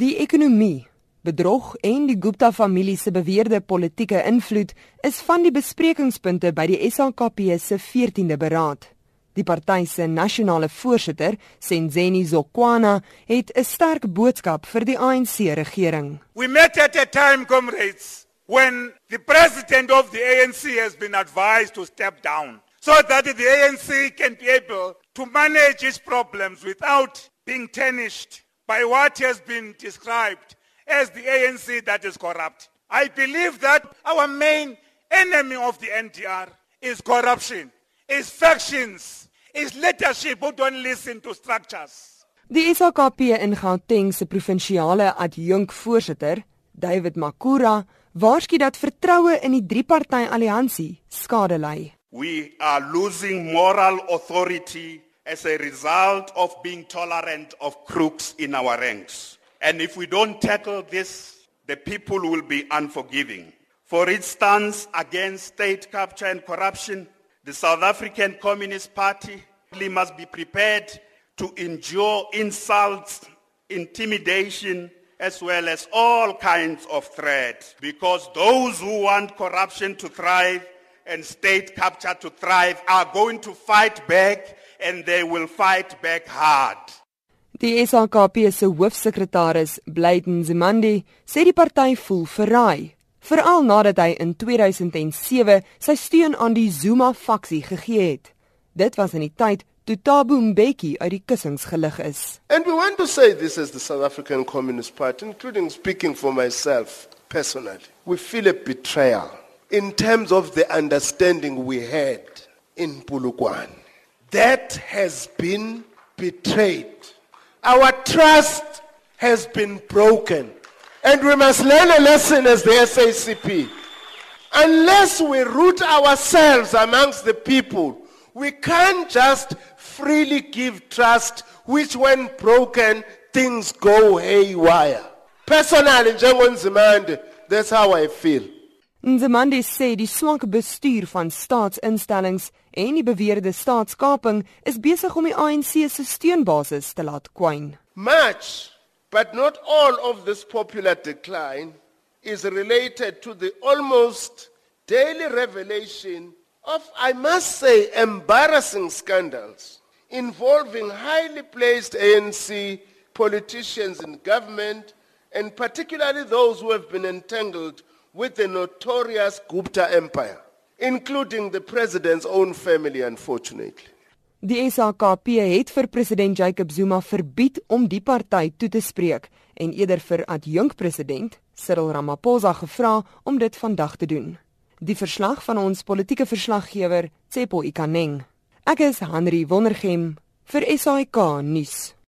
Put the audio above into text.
Die ekonomie, bedrog en die Gupta familie se beweerde politieke invloed is van die besprekingspunte by die SHKP se 14de beraad. Die party se nasionale voorsitter, Senzeni Zokwana, het 'n sterk boodskap vir die ANC regering. We met at a time comrades when the president of the ANC has been advised to step down so that the ANC can be able to manage its problems without being tarnished by what has been described as the ANC that is corrupt. I believe that our main enemy of the NDR is corruption, is factions, is leadership who don't listen to structures. Die SAKP in Gauteng se provinsiale adjunkvoorsitter, David Makura, waarsku dat vertroue in die drie-party alliansie skade ly. We are losing moral authority as a result of being tolerant of crooks in our ranks. And if we don't tackle this, the people will be unforgiving. For its stance against state capture and corruption, the South African Communist Party must be prepared to endure insults, intimidation, as well as all kinds of threats. Because those who want corruption to thrive and state capture to thrive are going to fight back and they will fight back hard. Die SAKP se hoofsekretaris, Blyden Zimandi, sê die party voel verraai, veral nadat hy in 2007 sy steun aan die Zuma-faksie gegee het. Dit was in die tyd toe Thabo Mbeki uit die kussings gelig is. And we want to say this as the South African Communist Party, including speaking for myself personally. We feel a betrayal in terms of the understanding we had in Polokwane. That has been betrayed. Our trust has been broken. And we must learn a lesson as the SACP. Unless we root ourselves amongst the people, we can't just freely give trust, which when broken, things go haywire. Personally, Njengonzimande, that's how I feel. Nzimande sê die swak bestuur van staatsinstellings en die beweerde staatskaping is besig om die ANC se steunbasis te laat kwyn. Much, but not all of this popular decline is related to the almost daily revelation of I must say embarrassing scandals involving highly placed ANC politicians in government and particularly those who have been entangled with the notorious Gupta Empire, including the president's own family, unfortunately. Die SAKP het vir president Jacob Zuma verbied om die party toe te spreek en eerder vir adjunkpresident Cyril Ramaphosa gevra om dit vandag te doen. Die verslag van ons politieke verslaggewer Tsepo Ikaneng. Ek is Henry Wondergem vir SAK nuus.